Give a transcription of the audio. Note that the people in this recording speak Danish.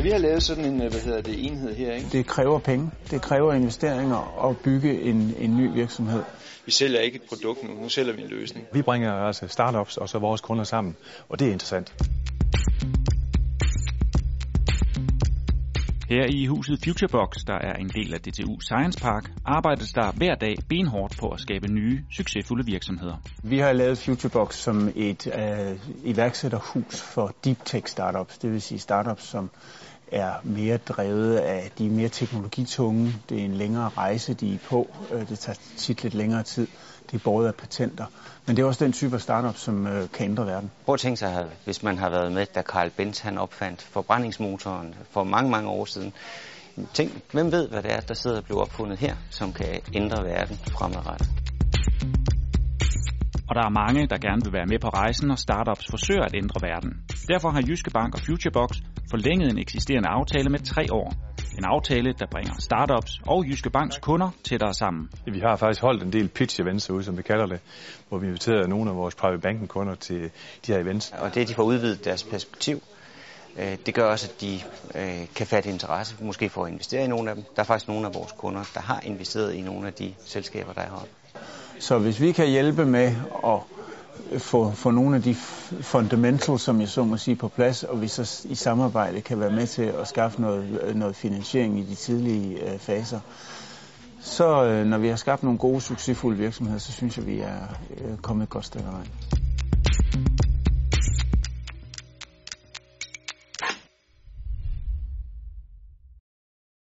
Så vi har lavet sådan en, hvad hedder det, enhed her, ikke? Det kræver penge. Det kræver investeringer at bygge en, en ny virksomhed. Vi sælger ikke et produkt nu, nu sælger vi en løsning. Vi bringer altså startups og så vores kunder sammen, og det er interessant. Her i huset Futurebox, der er en del af DTU Science Park, arbejdes der hver dag benhårdt på at skabe nye, succesfulde virksomheder. Vi har lavet Futurebox som et øh, iværksætterhus for deep tech startups, det vil sige startups, som er mere drevet af, de er mere teknologitunge, det er en længere rejse, de er på, øh, det tager tit lidt længere tid, det er båret af patenter. Men det er også den type af startup, som øh, kan ændre verden. Prøv at tænke sig, hvis man har været med, da Carl Benz han opfandt forbrændingsmotoren for mange, mange år siden. Tænk, hvem ved, hvad det er, der sidder og bliver opfundet her, som kan ændre verden fremadrettet. Og der er mange, der gerne vil være med på rejsen, når startups forsøger at ændre verden. Derfor har Jyske Bank og Futurebox forlænget en eksisterende aftale med tre år. En aftale, der bringer startups og Jyske Banks kunder tættere sammen. Vi har faktisk holdt en del pitch events ud, som vi kalder det, hvor vi inviterer nogle af vores private banking kunder til de her events. Og det, at de får udvidet deres perspektiv, det gør også, at de kan fatte interesse, måske for at investere i nogle af dem. Der er faktisk nogle af vores kunder, der har investeret i nogle af de selskaber, der er heroppe. Så hvis vi kan hjælpe med at få, få nogle af de fundamentals, som jeg så må sige, på plads, og vi så i samarbejde kan være med til at skaffe noget, noget finansiering i de tidlige øh, faser, så øh, når vi har skabt nogle gode, succesfulde virksomheder, så synes jeg, vi er øh, kommet et godt stykke vej.